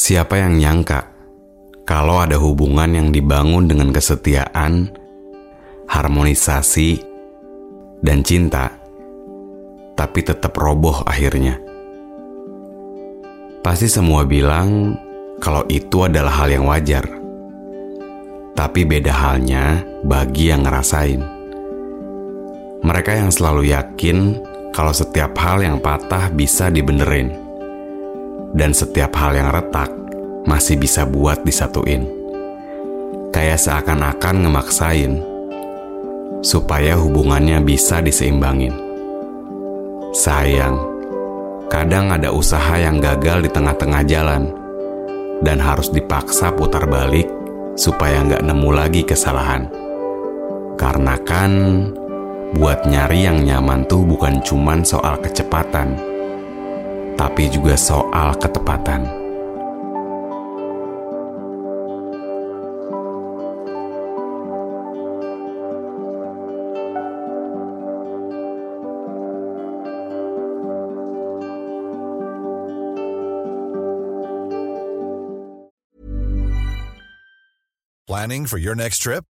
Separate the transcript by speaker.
Speaker 1: Siapa yang nyangka kalau ada hubungan yang dibangun dengan kesetiaan, harmonisasi, dan cinta, tapi tetap roboh akhirnya. Pasti semua bilang kalau itu adalah hal yang wajar. Tapi beda halnya bagi yang ngerasain. Mereka yang selalu yakin kalau setiap hal yang patah bisa dibenerin. Dan setiap hal yang retak masih bisa buat disatuin. Kayak seakan-akan ngemaksain supaya hubungannya bisa diseimbangin. Sayang, kadang ada usaha yang gagal di tengah-tengah jalan dan harus dipaksa putar balik supaya nggak nemu lagi kesalahan. Karena kan buat nyari yang nyaman tuh bukan cuman soal kecepatan, tapi juga soal ketepatan.
Speaker 2: Planning for your next trip?